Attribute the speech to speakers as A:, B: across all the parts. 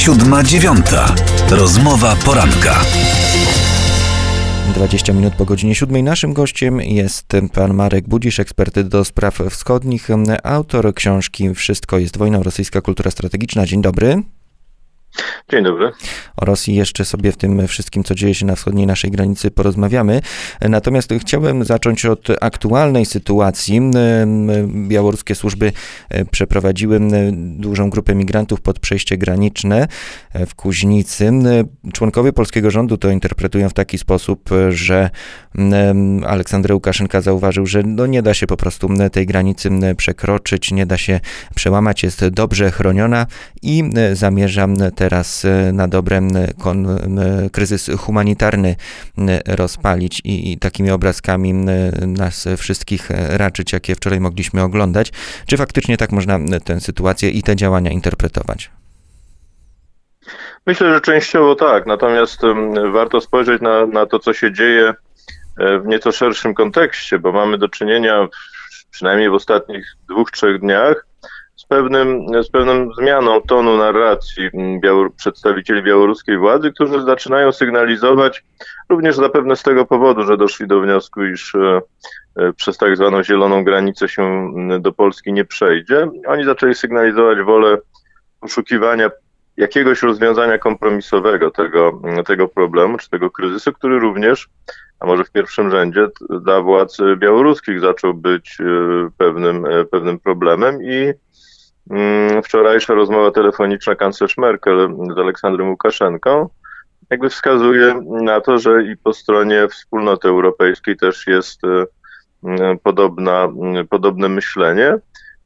A: Siódma dziewiąta. Rozmowa poranka.
B: 20 minut po godzinie 7. Naszym gościem jest pan Marek Budzisz, ekspert do spraw wschodnich, autor książki Wszystko jest wojną, rosyjska kultura strategiczna. Dzień dobry.
C: Dzień dobry.
B: O Rosji jeszcze sobie w tym wszystkim, co dzieje się na wschodniej naszej granicy, porozmawiamy. Natomiast chciałbym zacząć od aktualnej sytuacji. Białoruskie służby przeprowadziły dużą grupę migrantów pod przejście graniczne w Kuźnicy. Członkowie polskiego rządu to interpretują w taki sposób, że Aleksander Łukaszenka zauważył, że no nie da się po prostu tej granicy przekroczyć, nie da się przełamać, jest dobrze chroniona i zamierza teraz e, na dobre e, kryzys humanitarny rozpalić i, i takimi obrazkami nas wszystkich raczyć, jakie wczoraj mogliśmy oglądać. Czy faktycznie tak można tę sytuację i te działania interpretować?
C: Myślę, że częściowo tak, natomiast warto spojrzeć na, na to, co się dzieje e, w nieco szerszym kontekście, bo mamy do czynienia przynajmniej w ostatnich dwóch, trzech dniach pewnym, z pewną zmianą tonu narracji przedstawicieli białoruskiej władzy, którzy zaczynają sygnalizować, również zapewne z tego powodu, że doszli do wniosku, iż e, e, przez tak zwaną zieloną granicę się do Polski nie przejdzie. Oni zaczęli sygnalizować wolę poszukiwania jakiegoś rozwiązania kompromisowego tego, tego problemu, czy tego kryzysu, który również, a może w pierwszym rzędzie dla władz białoruskich zaczął być e, pewnym, pewnym problemem i wczorajsza rozmowa telefoniczna kanclerz Merkel z Aleksandrem Łukaszenką jakby wskazuje na to, że i po stronie wspólnoty europejskiej też jest e, mm, podobna, mm, podobne myślenie.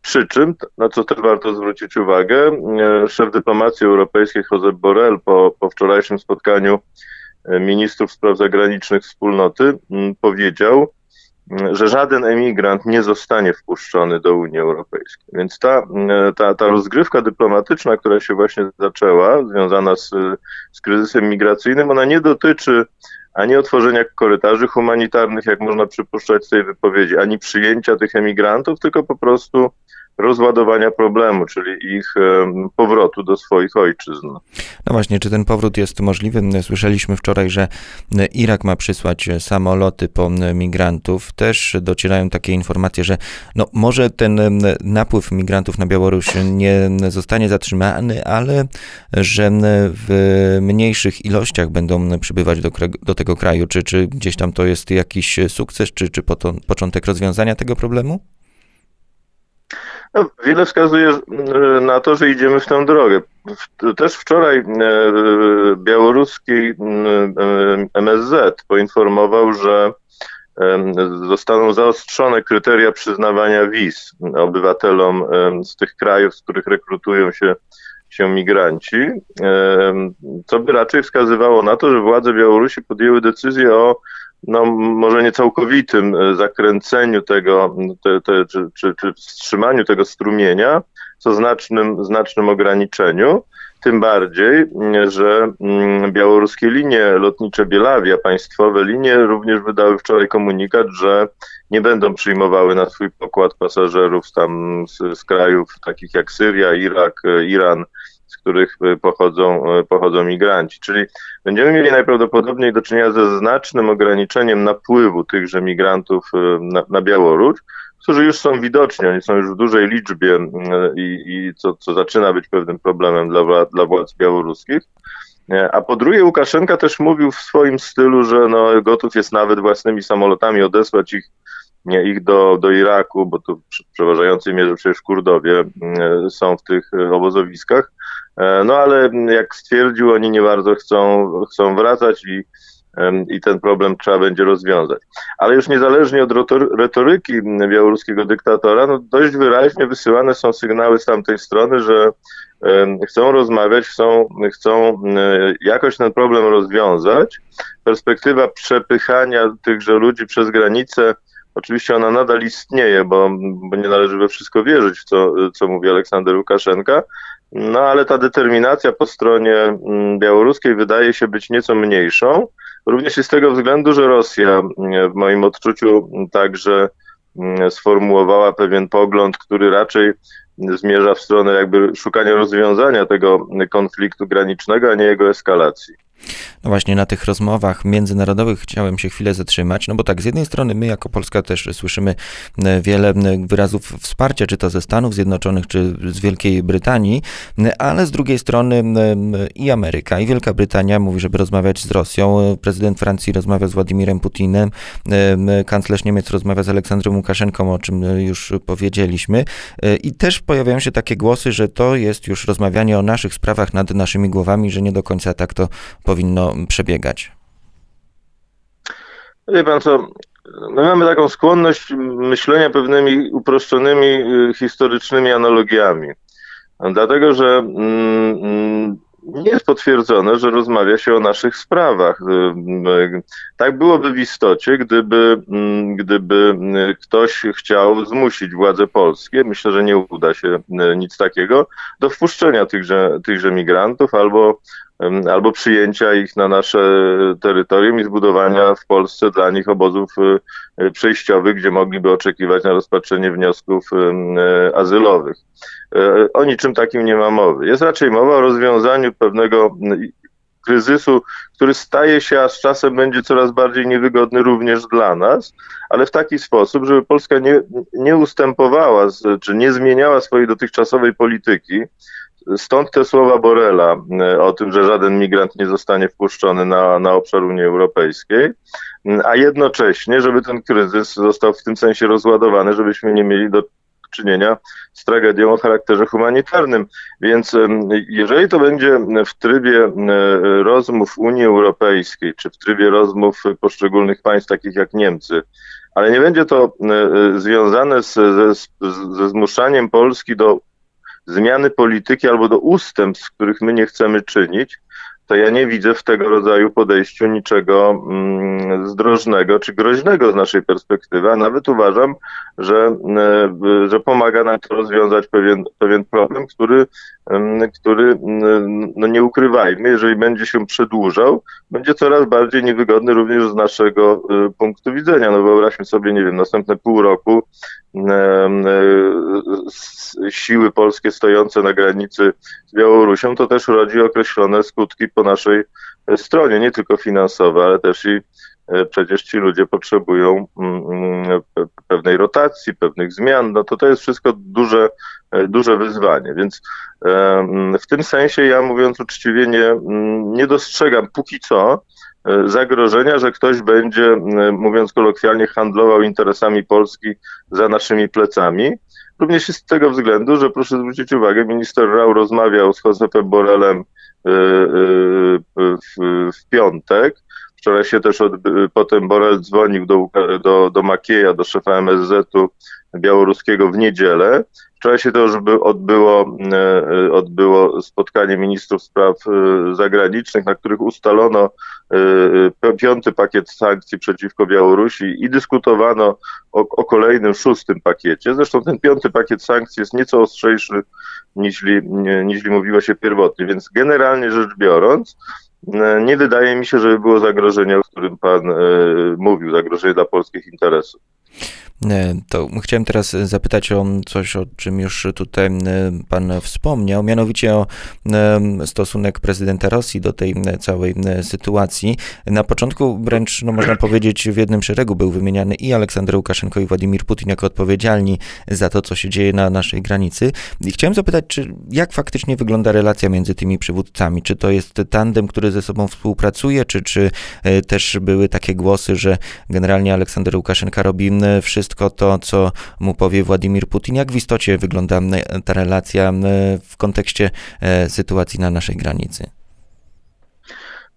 C: Przy czym, na co też warto zwrócić uwagę, e, szef dyplomacji europejskiej Josep Borrell po, po wczorajszym spotkaniu e, ministrów spraw zagranicznych wspólnoty powiedział, że żaden emigrant nie zostanie wpuszczony do Unii Europejskiej. Więc ta, ta, ta rozgrywka dyplomatyczna, która się właśnie zaczęła, związana z, z kryzysem migracyjnym, ona nie dotyczy ani otworzenia korytarzy humanitarnych, jak można przypuszczać z tej wypowiedzi, ani przyjęcia tych emigrantów, tylko po prostu rozładowania problemu, czyli ich powrotu do swoich ojczyzn.
B: No właśnie, czy ten powrót jest możliwy? Słyszeliśmy wczoraj, że Irak ma przysłać samoloty po migrantów. Też docierają takie informacje, że no, może ten napływ migrantów na Białoruś nie zostanie zatrzymany, ale że w mniejszych ilościach będą przybywać do, do tego kraju. Czy, czy gdzieś tam to jest jakiś sukces, czy, czy początek rozwiązania tego problemu?
C: No, wiele wskazuje e, na to, że idziemy w tę drogę. Też wczoraj e, białoruski MSZ poinformował, że zostaną zaostrzone kryteria przyznawania wiz obywatelom z tych krajów, z których rekrutują się, się migranci, co by raczej wskazywało na to, że władze Białorusi podjęły decyzję o no, może nie całkowitym e, zakręceniu tego, te, te, czy, czy, czy wstrzymaniu tego strumienia, co znacznym, znacznym ograniczeniu. Tym bardziej, że mm, białoruskie linie lotnicze Bielawia, państwowe linie, również wydały wczoraj komunikat, że nie będą przyjmowały na swój pokład pasażerów tam z, z krajów takich jak Syria, Irak, e, Iran, z których e, pochodzą, e, pochodzą migranci. Czyli będziemy mieli najprawdopodobniej do czynienia ze znacznym ograniczeniem napływu tychże migrantów na, na Białoruś, którzy już są widoczni, oni są już w dużej liczbie i, i co, co zaczyna być pewnym problemem dla, dla władz białoruskich. A po drugie, Łukaszenka też mówił w swoim stylu, że no, gotów jest nawet własnymi samolotami odesłać ich, ich do, do Iraku, bo tu w przeważającej mierze przecież Kurdowie są w tych obozowiskach. E, no ale jak stwierdził, oni nie bardzo chcą, chcą wracać i, i ten problem trzeba będzie rozwiązać. Ale już niezależnie od retoryki białoruskiego dyktatora, no dość wyraźnie wysyłane są sygnały z tamtej strony, że chcą rozmawiać, chcą, chcą jakoś ten problem rozwiązać. Perspektywa przepychania tychże ludzi przez granicę Oczywiście ona nadal istnieje, bo, bo nie należy we wszystko wierzyć, co, co mówi Aleksander Łukaszenka, no ale ta determinacja po stronie białoruskiej wydaje się być nieco mniejszą. Również i z tego względu, że Rosja mm, w moim odczuciu także mm, sformułowała pewien pogląd, który raczej zmierza w stronę jakby szukania rozwiązania tego konfliktu granicznego, a nie jego eskalacji.
B: No właśnie na tych rozmowach międzynarodowych chciałem się chwilę zatrzymać, no bo tak, z jednej strony my jako Polska też słyszymy e, wiele e, wyrazów wsparcia, czy to ze Stanów Zjednoczonych, czy z Wielkiej Brytanii, e, ale z drugiej strony i Ameryka, i Wielka Brytania mówi, żeby rozmawiać z Rosją. Prezydent Francji rozmawia z Władimirem Putinem, kanclerz Niemiec rozmawia z Aleksandrem Łukaszenką, o czym już powiedzieliśmy. I też pojawiają się takie głosy, że to jest już rozmawianie o naszych sprawach nad naszymi głowami, że nie do końca tak to powinno przebiegać?
C: Wie pan co, my mamy taką skłonność myślenia pewnymi uproszczonymi y, historycznymi analogiami. Dlatego, że mm, mm, nie jest potwierdzone, że rozmawia się o naszych sprawach. Y, y, tak byłoby w istocie, gdyby, mm, gdyby ktoś chciał zmusić władze polskie, myślę, że nie uda się nic takiego, do wpuszczenia tychże, tychże migrantów albo albo przyjęcia ich na nasze terytorium i zbudowania w Polsce dla nich obozów y, przejściowych, gdzie mogliby oczekiwać na rozpatrzenie wniosków e, azylowych. E, o niczym takim nie ma mowy. Jest raczej mowa o rozwiązaniu pewnego kryzysu, który staje się, a z czasem będzie coraz bardziej niewygodny również dla nas, ale w taki sposób, żeby Polska nie, nie ustępowała, czy nie zmieniała swojej dotychczasowej polityki, Stąd te słowa Borela e, o tym, że żaden migrant nie zostanie wpuszczony na, na obszar Unii Europejskiej, a jednocześnie, żeby ten kryzys został w tym sensie rozładowany, żebyśmy nie mieli do czynienia z tragedią o charakterze humanitarnym. Więc jeżeli to będzie w trybie rozmów Unii Europejskiej, czy w trybie rozmów poszczególnych państw, takich jak Niemcy, ale nie będzie to związane z, ze, ze zmuszaniem Polski do zmiany polityki albo do ustępstw, których my nie chcemy czynić, to ja nie widzę w tego rodzaju podejściu niczego mm, zdrożnego czy groźnego z naszej perspektywy, a nawet uważam, że, e, że pomaga nam to rozwiązać pewien, pewien problem, który, który, no nie ukrywajmy, jeżeli będzie się przedłużał, będzie coraz bardziej niewygodny również z naszego e, punktu widzenia. No wyobraźmy sobie, nie wiem, następne pół roku siły polskie stojące na granicy z Białorusią, to też rodzi określone skutki po naszej stronie, nie tylko finansowe, ale też i e, przecież ci ludzie potrzebują mm, mm, pewnej rotacji, pewnych zmian, no to to jest wszystko duże, e, duże wyzwanie, więc mm, w tym sensie ja mówiąc uczciwie nie, nie dostrzegam póki co e, zagrożenia, że ktoś będzie, mówiąc kolokwialnie, handlował interesami Polski za naszymi plecami. Również z tego względu, że proszę zwrócić uwagę, minister Rau rozmawiał z Josepem Borelem Y, y, w, w piątek. Wczoraj się też od, potem Borel dzwonił do, do, do Makieja, do szefa MSZ-u białoruskiego w niedzielę. Wczoraj się to odbyło, y, odbyło spotkanie ministrów spraw zagranicznych, na których ustalono piąty pakiet sankcji przeciwko Białorusi i dyskutowano o, o kolejnym szóstym pakiecie. Zresztą ten piąty pakiet sankcji jest nieco ostrzejszy niż, niż mówiło się pierwotnie. Więc generalnie rzecz biorąc, nie wydaje mi się, żeby było zagrożenie, o którym Pan e, mówił, zagrożenie dla polskich interesów.
B: E, to chciałem teraz zapytać o coś, o czym już tutaj Pan wspomniał, mianowicie o stosunek prezydenta Rosji do tej całej sytuacji. Na początku wręcz, no można powiedzieć, w jednym szeregu był wymieniany i Aleksander Łukaszenko i Władimir Putin jako odpowiedzialni za to, co się dzieje na naszej granicy. I chciałem zapytać, czy jak faktycznie wygląda relacja między tymi przywódcami? Czy to jest tandem, który ze sobą współpracuje, czy, czy e, też były takie głosy, że generalnie Aleksander Łukaszenka robi wszystko, wszystko to, co mu powie Władimir Putin. Jak w istocie wygląda ta relacja w kontekście e, sytuacji na naszej granicy?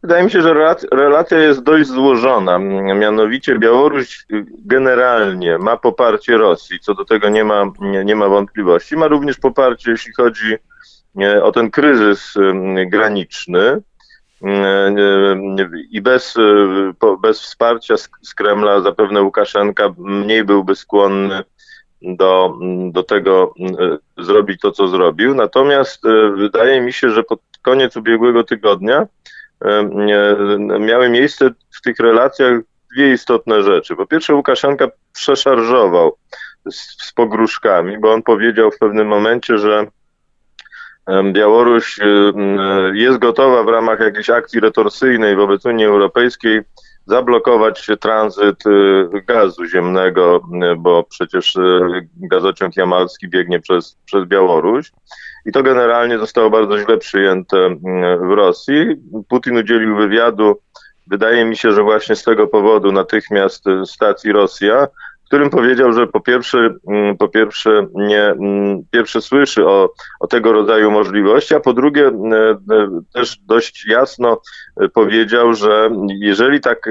C: Wydaje mi się, że relacja jest dość złożona. Mianowicie Białoruś generalnie ma poparcie Rosji, co do tego nie ma, nie, nie ma wątpliwości. Ma również poparcie, jeśli chodzi e, o ten kryzys graniczny. I bez, bez wsparcia z Kremla zapewne Łukaszenka mniej byłby skłonny do, do tego zrobić to, co zrobił. Natomiast e, wydaje mi się, że pod koniec ubiegłego tygodnia miały miejsce w tych relacjach dwie istotne rzeczy. Po pierwsze, Łukaszenka przeszarżował z, z pogróżkami, bo on powiedział w pewnym momencie, że Białoruś jest gotowa w ramach jakiejś akcji retorsyjnej wobec Unii Europejskiej zablokować tranzyt gazu ziemnego, bo przecież gazociąg jamalski biegnie przez, przez Białoruś. I to generalnie zostało bardzo źle przyjęte w Rosji. Putin udzielił wywiadu Wydaje mi się, że właśnie z tego powodu natychmiast y, stacji Rosja, którym powiedział, że po pierwsze, mm, po pierwsze nie, mm, pierwsze słyszy o, o tego rodzaju możliwości, a po drugie y, y, też dość jasno powiedział, że jeżeli tak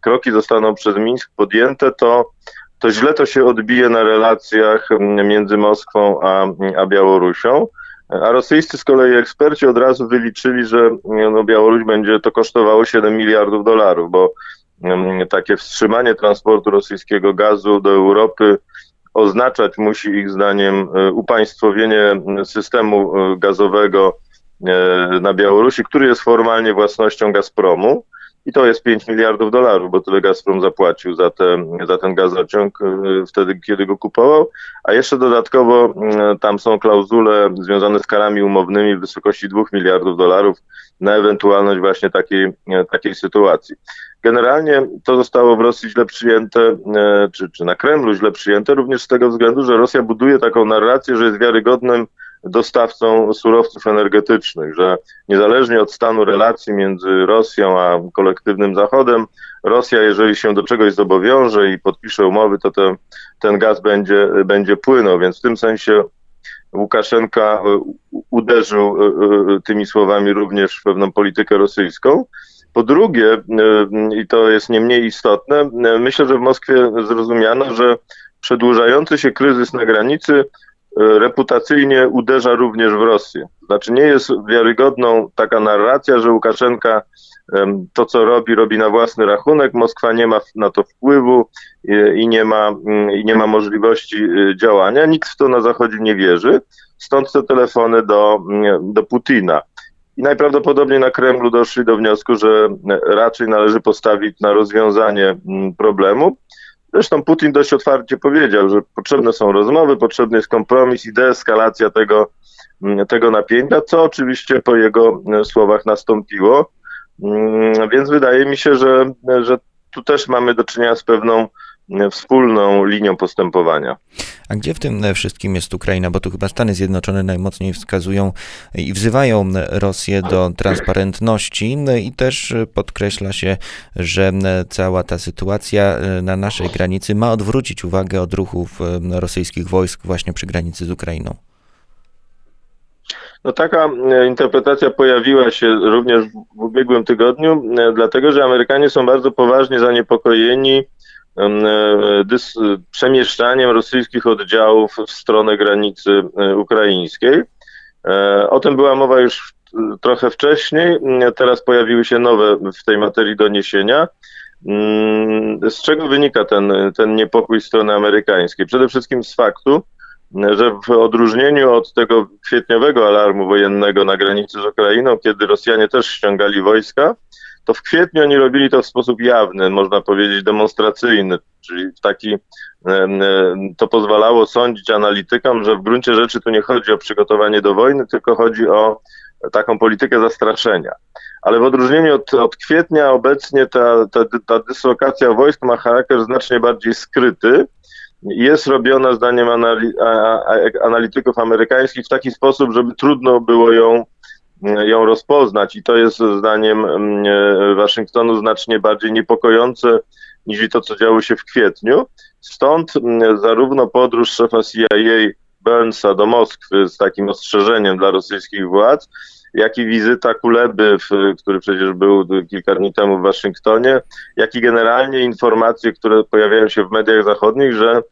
C: kroki zostaną przez Mińsk podjęte, to to źle to się odbije na relacjach między Moskwą a, a Białorusią. A rosyjscy z kolei eksperci od razu wyliczyli, że no, Białoruś będzie to kosztowało 7 miliardów dolarów, bo takie wstrzymanie transportu rosyjskiego gazu do Europy oznaczać musi ich zdaniem e, upaństwowienie systemu e, gazowego e, na Białorusi, który jest formalnie własnością Gazpromu. I to jest 5 miliardów dolarów, bo tyle Gazprom zapłacił za, te, za ten gazociąg wtedy, kiedy go kupował. A jeszcze dodatkowo tam są klauzule związane z karami umownymi w wysokości 2 miliardów dolarów na ewentualność właśnie takiej, takiej sytuacji. Generalnie to zostało w Rosji źle przyjęte, czy, czy na Kremlu źle przyjęte, również z tego względu, że Rosja buduje taką narrację, że jest wiarygodnym dostawcą surowców energetycznych, że niezależnie od stanu relacji między Rosją a kolektywnym Zachodem, Rosja, jeżeli się do czegoś zobowiąże i podpisze umowy, to ten, ten gaz będzie, będzie płynął, więc w tym sensie Łukaszenka e, uderzył e, e, tymi słowami również w pewną politykę rosyjską. Po drugie, i to jest nie mniej istotne, myślę, że w Moskwie zrozumiano, że przedłużający się kryzys na granicy reputacyjnie uderza również w Rosję. Znaczy nie jest wiarygodną taka narracja, że Łukaszenka to, co robi, robi na własny rachunek. Moskwa nie ma na to wpływu i nie ma, mm, i nie ma możliwości działania. Nikt w to na Zachodzie nie wierzy. Stąd te telefony do, mm, do Putina. I najprawdopodobniej na Kremlu doszli do wniosku, że raczej należy postawić na rozwiązanie mm, problemu. Zresztą Putin dość otwarcie powiedział, że potrzebne są rozmowy, potrzebny jest kompromis i deeskalacja tego, mm, tego napięcia, co oczywiście po jego e, słowach nastąpiło. Mm, więc wydaje mi się, że, że tu też mamy do czynienia z pewną wspólną linią postępowania.
B: A gdzie w tym wszystkim jest Ukraina? Bo tu chyba Stany Zjednoczone najmocniej wskazują i wzywają Rosję do transparentności i też podkreśla się, że cała ta sytuacja na naszej granicy ma odwrócić uwagę od ruchów rosyjskich wojsk właśnie przy granicy z Ukrainą.
C: No taka interpretacja pojawiła się również w ubiegłym tygodniu, dlatego że Amerykanie są bardzo poważnie zaniepokojeni E, przemieszczaniem rosyjskich oddziałów w stronę granicy e, ukraińskiej. E, o tym była mowa już trochę wcześniej, teraz pojawiły się nowe w tej materii doniesienia. Mm, z czego wynika ten, ten niepokój strony amerykańskiej? Przede wszystkim z faktu, że w odróżnieniu od tego kwietniowego alarmu wojennego na granicy z Ukrainą, kiedy Rosjanie też ściągali wojska, to w kwietniu oni robili to w sposób jawny, można powiedzieć demonstracyjny, czyli w taki, to pozwalało sądzić analitykom, że w gruncie rzeczy tu nie chodzi o przygotowanie do wojny, tylko chodzi o taką politykę zastraszenia. Ale w odróżnieniu od, od kwietnia obecnie ta, ta, ta dyslokacja wojsk ma charakter znacznie bardziej skryty, jest robiona zdaniem analityków amerykańskich w taki sposób, żeby trudno było ją ją rozpoznać i to jest zdaniem mm, e, Waszyngtonu znacznie bardziej niepokojące niż to, co działo się w kwietniu. Stąd mm, zarówno podróż szefa CIA Burnsa do Moskwy z takim ostrzeżeniem dla rosyjskich władz, jak i wizyta Kuleby, który przecież był kilka dni temu w Waszyngtonie, jak i generalnie informacje, które pojawiają się w mediach zachodnich, że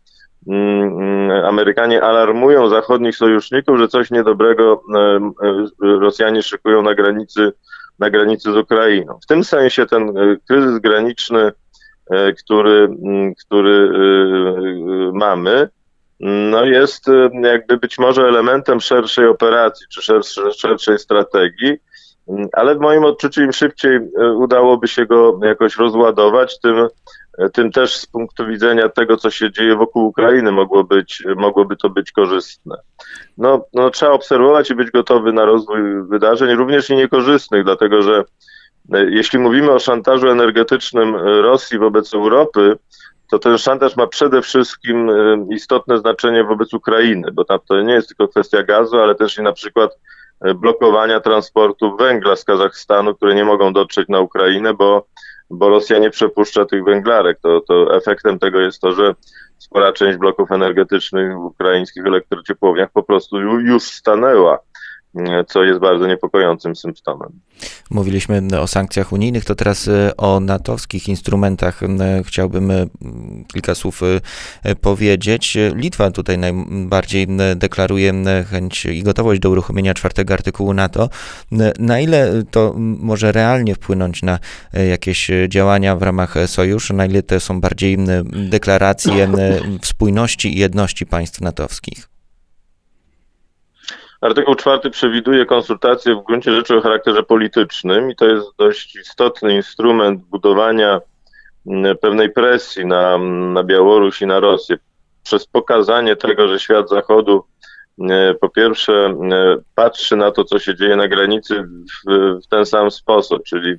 C: Amerykanie alarmują zachodnich sojuszników, że coś niedobrego e, e, Rosjanie szykują na granicy, na granicy z Ukrainą. W tym sensie ten e, kryzys graniczny, który, mm, który mamy, no jest jakby być może elementem szerszej operacji czy szerszej, szerszej strategii, ale w moim odczuciu im szybciej udałoby się go jakoś rozładować, tym tym też z punktu widzenia tego, co się dzieje wokół Ukrainy, mogło być, mogłoby to być korzystne. No, no, trzeba obserwować i być gotowy na rozwój wydarzeń, również i niekorzystnych, dlatego że e, jeśli mówimy o szantażu energetycznym Rosji wobec Europy, to ten szantaż ma przede wszystkim e, istotne znaczenie wobec Ukrainy, bo to nie jest tylko kwestia gazu, ale też i na przykład e, blokowania transportu węgla z Kazachstanu, które nie mogą dotrzeć na Ukrainę, bo bo Rosja nie przepuszcza tych węglarek. To, to efektem tego jest to, że spora część bloków energetycznych w ukraińskich elektrociepłowniach po prostu już stanęła co jest bardzo niepokojącym symptomem.
B: Mówiliśmy o sankcjach unijnych, to teraz e, o natowskich instrumentach chciałbym e, kilka słów e, powiedzieć. Litwa tutaj najbardziej deklaruje chęć i gotowość do uruchomienia czwartego artykułu NATO. Na ile to może realnie wpłynąć na jakieś działania w ramach sojuszu, na ile to są bardziej deklaracje spójności i jedności państw natowskich?
C: Artykuł czwarty przewiduje konsultacje w gruncie rzeczy o charakterze politycznym i to jest dość istotny instrument budowania mm, pewnej presji na, na Białoruś i na Rosję. Przez pokazanie tego, że świat Zachodu mm, po pierwsze mm, patrzy na to, co się dzieje na granicy w, w ten sam sposób, czyli,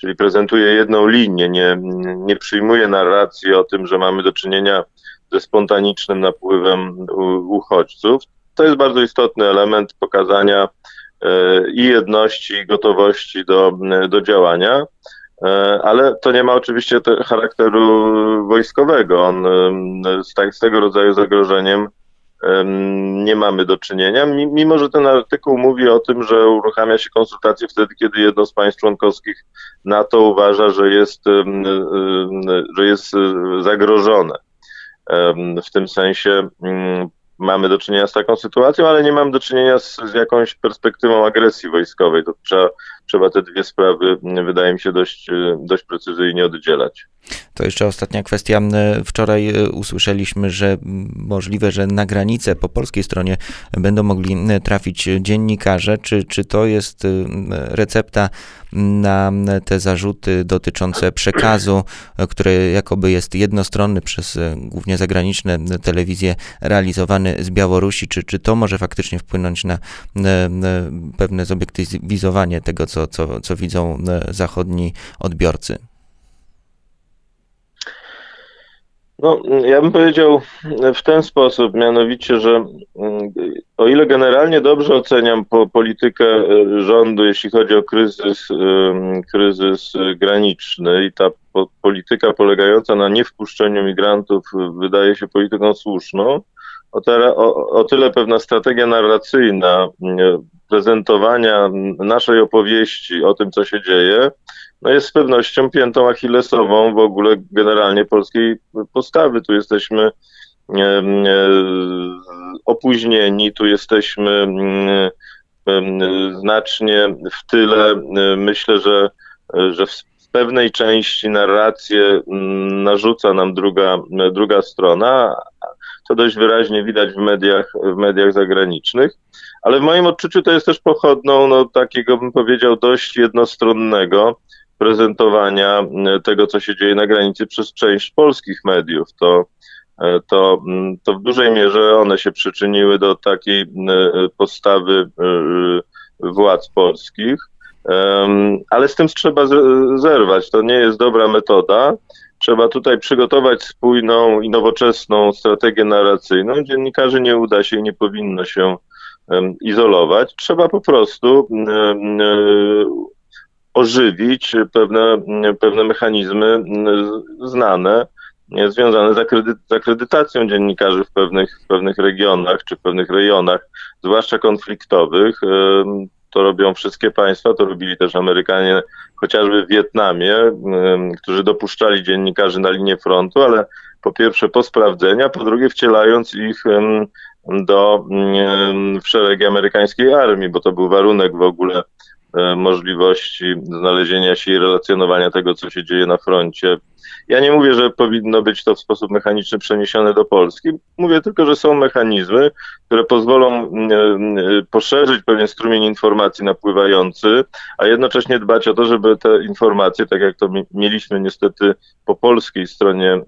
C: czyli prezentuje jedną linię, nie, nie przyjmuje narracji o tym, że mamy do czynienia ze spontanicznym napływem uchodźców, to jest bardzo istotny element pokazania e, i jedności, i gotowości do, do działania. E, ale to nie ma oczywiście charakteru wojskowego. On z, tak, z tego rodzaju zagrożeniem nie mamy do czynienia, mimo że ten artykuł mówi o tym, że uruchamia się konsultacje wtedy, kiedy jedno z państw członkowskich NATO uważa, że jest, że jest zagrożone. W tym sensie mamy do czynienia z taką sytuacją, ale nie mamy do czynienia z, z jakąś perspektywą agresji wojskowej. To trzeba, trzeba te dwie sprawy, wydaje mi się, dość, dość precyzyjnie oddzielać.
B: To jeszcze ostatnia kwestia. Wczoraj e, usłyszeliśmy, że możliwe, że na granicę po polskiej stronie będą mogli trafić dziennikarze. Czy, czy to jest recepta na te zarzuty dotyczące przekazu, który jakoby jest jednostronny przez e, głównie zagraniczne telewizje realizowany z Białorusi? Czy, czy to może faktycznie wpłynąć na pewne zobiektywizowanie tego, co, co, co widzą zachodni odbiorcy?
C: No, ja bym powiedział w ten sposób, mianowicie, że mm, o ile generalnie dobrze oceniam po politykę e, rządu, jeśli chodzi o kryzys, kryzys graniczny i ta polityka polegająca na niewpuszczeniu migrantów wydaje się polityką słuszną, o tyle pewna strategia narracyjna prezentowania naszej opowieści o tym, co się dzieje, no jest z pewnością piętą achillesową w ogóle generalnie polskiej postawy. Tu jesteśmy opóźnieni, tu jesteśmy znacznie w tyle. Myślę, że, że w pewnej części narrację narzuca nam druga, druga strona. To dość wyraźnie widać w mediach, w mediach zagranicznych, ale w moim odczuciu to jest też pochodną no, takiego, bym powiedział, dość jednostronnego prezentowania e, tego, co się dzieje na granicy przez część polskich mediów. To, e, to, mm, to w dużej mierze one się przyczyniły do takiej e, postawy władz polskich. Ale z tym trzeba zerwać. To nie jest dobra metoda. Trzeba tutaj przygotować spójną i nowoczesną strategię narracyjną. Dziennikarzy nie uda się i nie powinno się izolować. Trzeba po prostu ożywić pewne, pewne mechanizmy znane, związane z, z akredytacją dziennikarzy w pewnych, w pewnych regionach czy w pewnych rejonach, zwłaszcza konfliktowych. To robią wszystkie państwa, to robili też Amerykanie, chociażby w Wietnamie, którzy dopuszczali dziennikarzy na linię frontu, ale po pierwsze po sprawdzenia, po drugie wcielając ich do w szeregi amerykańskiej armii, bo to był warunek w ogóle E, możliwości znalezienia się i relacjonowania tego, co się dzieje na froncie Ja nie mówię, że powinno być to w sposób mechaniczny przeniesione do Polski. Mówię tylko, że są mechanizmy, które pozwolą poszerzyć pewien strumień informacji napływający, a jednocześnie dbać o to, żeby te informacje, tak jak to mieliśmy niestety po polskiej stronie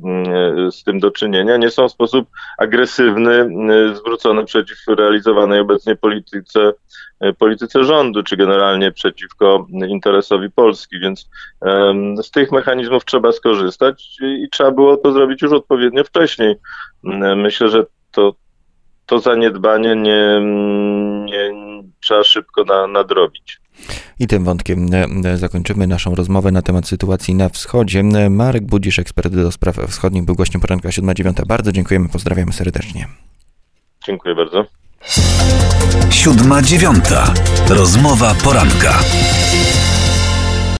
C: z tym do czynienia, nie są w sposób agresywny zwrócone przeciw realizowanej obecnie polityce, polityce rządu, czy generalnie przeciwko interesowi Polski, więc z tych mechanizmów trzeba skorzystać i trzeba było to zrobić już odpowiednio wcześniej. Myślę, że to, to zaniedbanie nie, nie trzeba szybko na, nadrobić.
B: I tym wątkiem e, zakończymy naszą rozmowę na temat sytuacji na wschodzie. Marek Budzisz, ekspert do spraw wschodnich, był gościem poranka 7.9. Bardzo dziękujemy, pozdrawiamy serdecznie.
C: Dziękuję bardzo.
A: Siódma dziewiąta. Rozmowa poranka.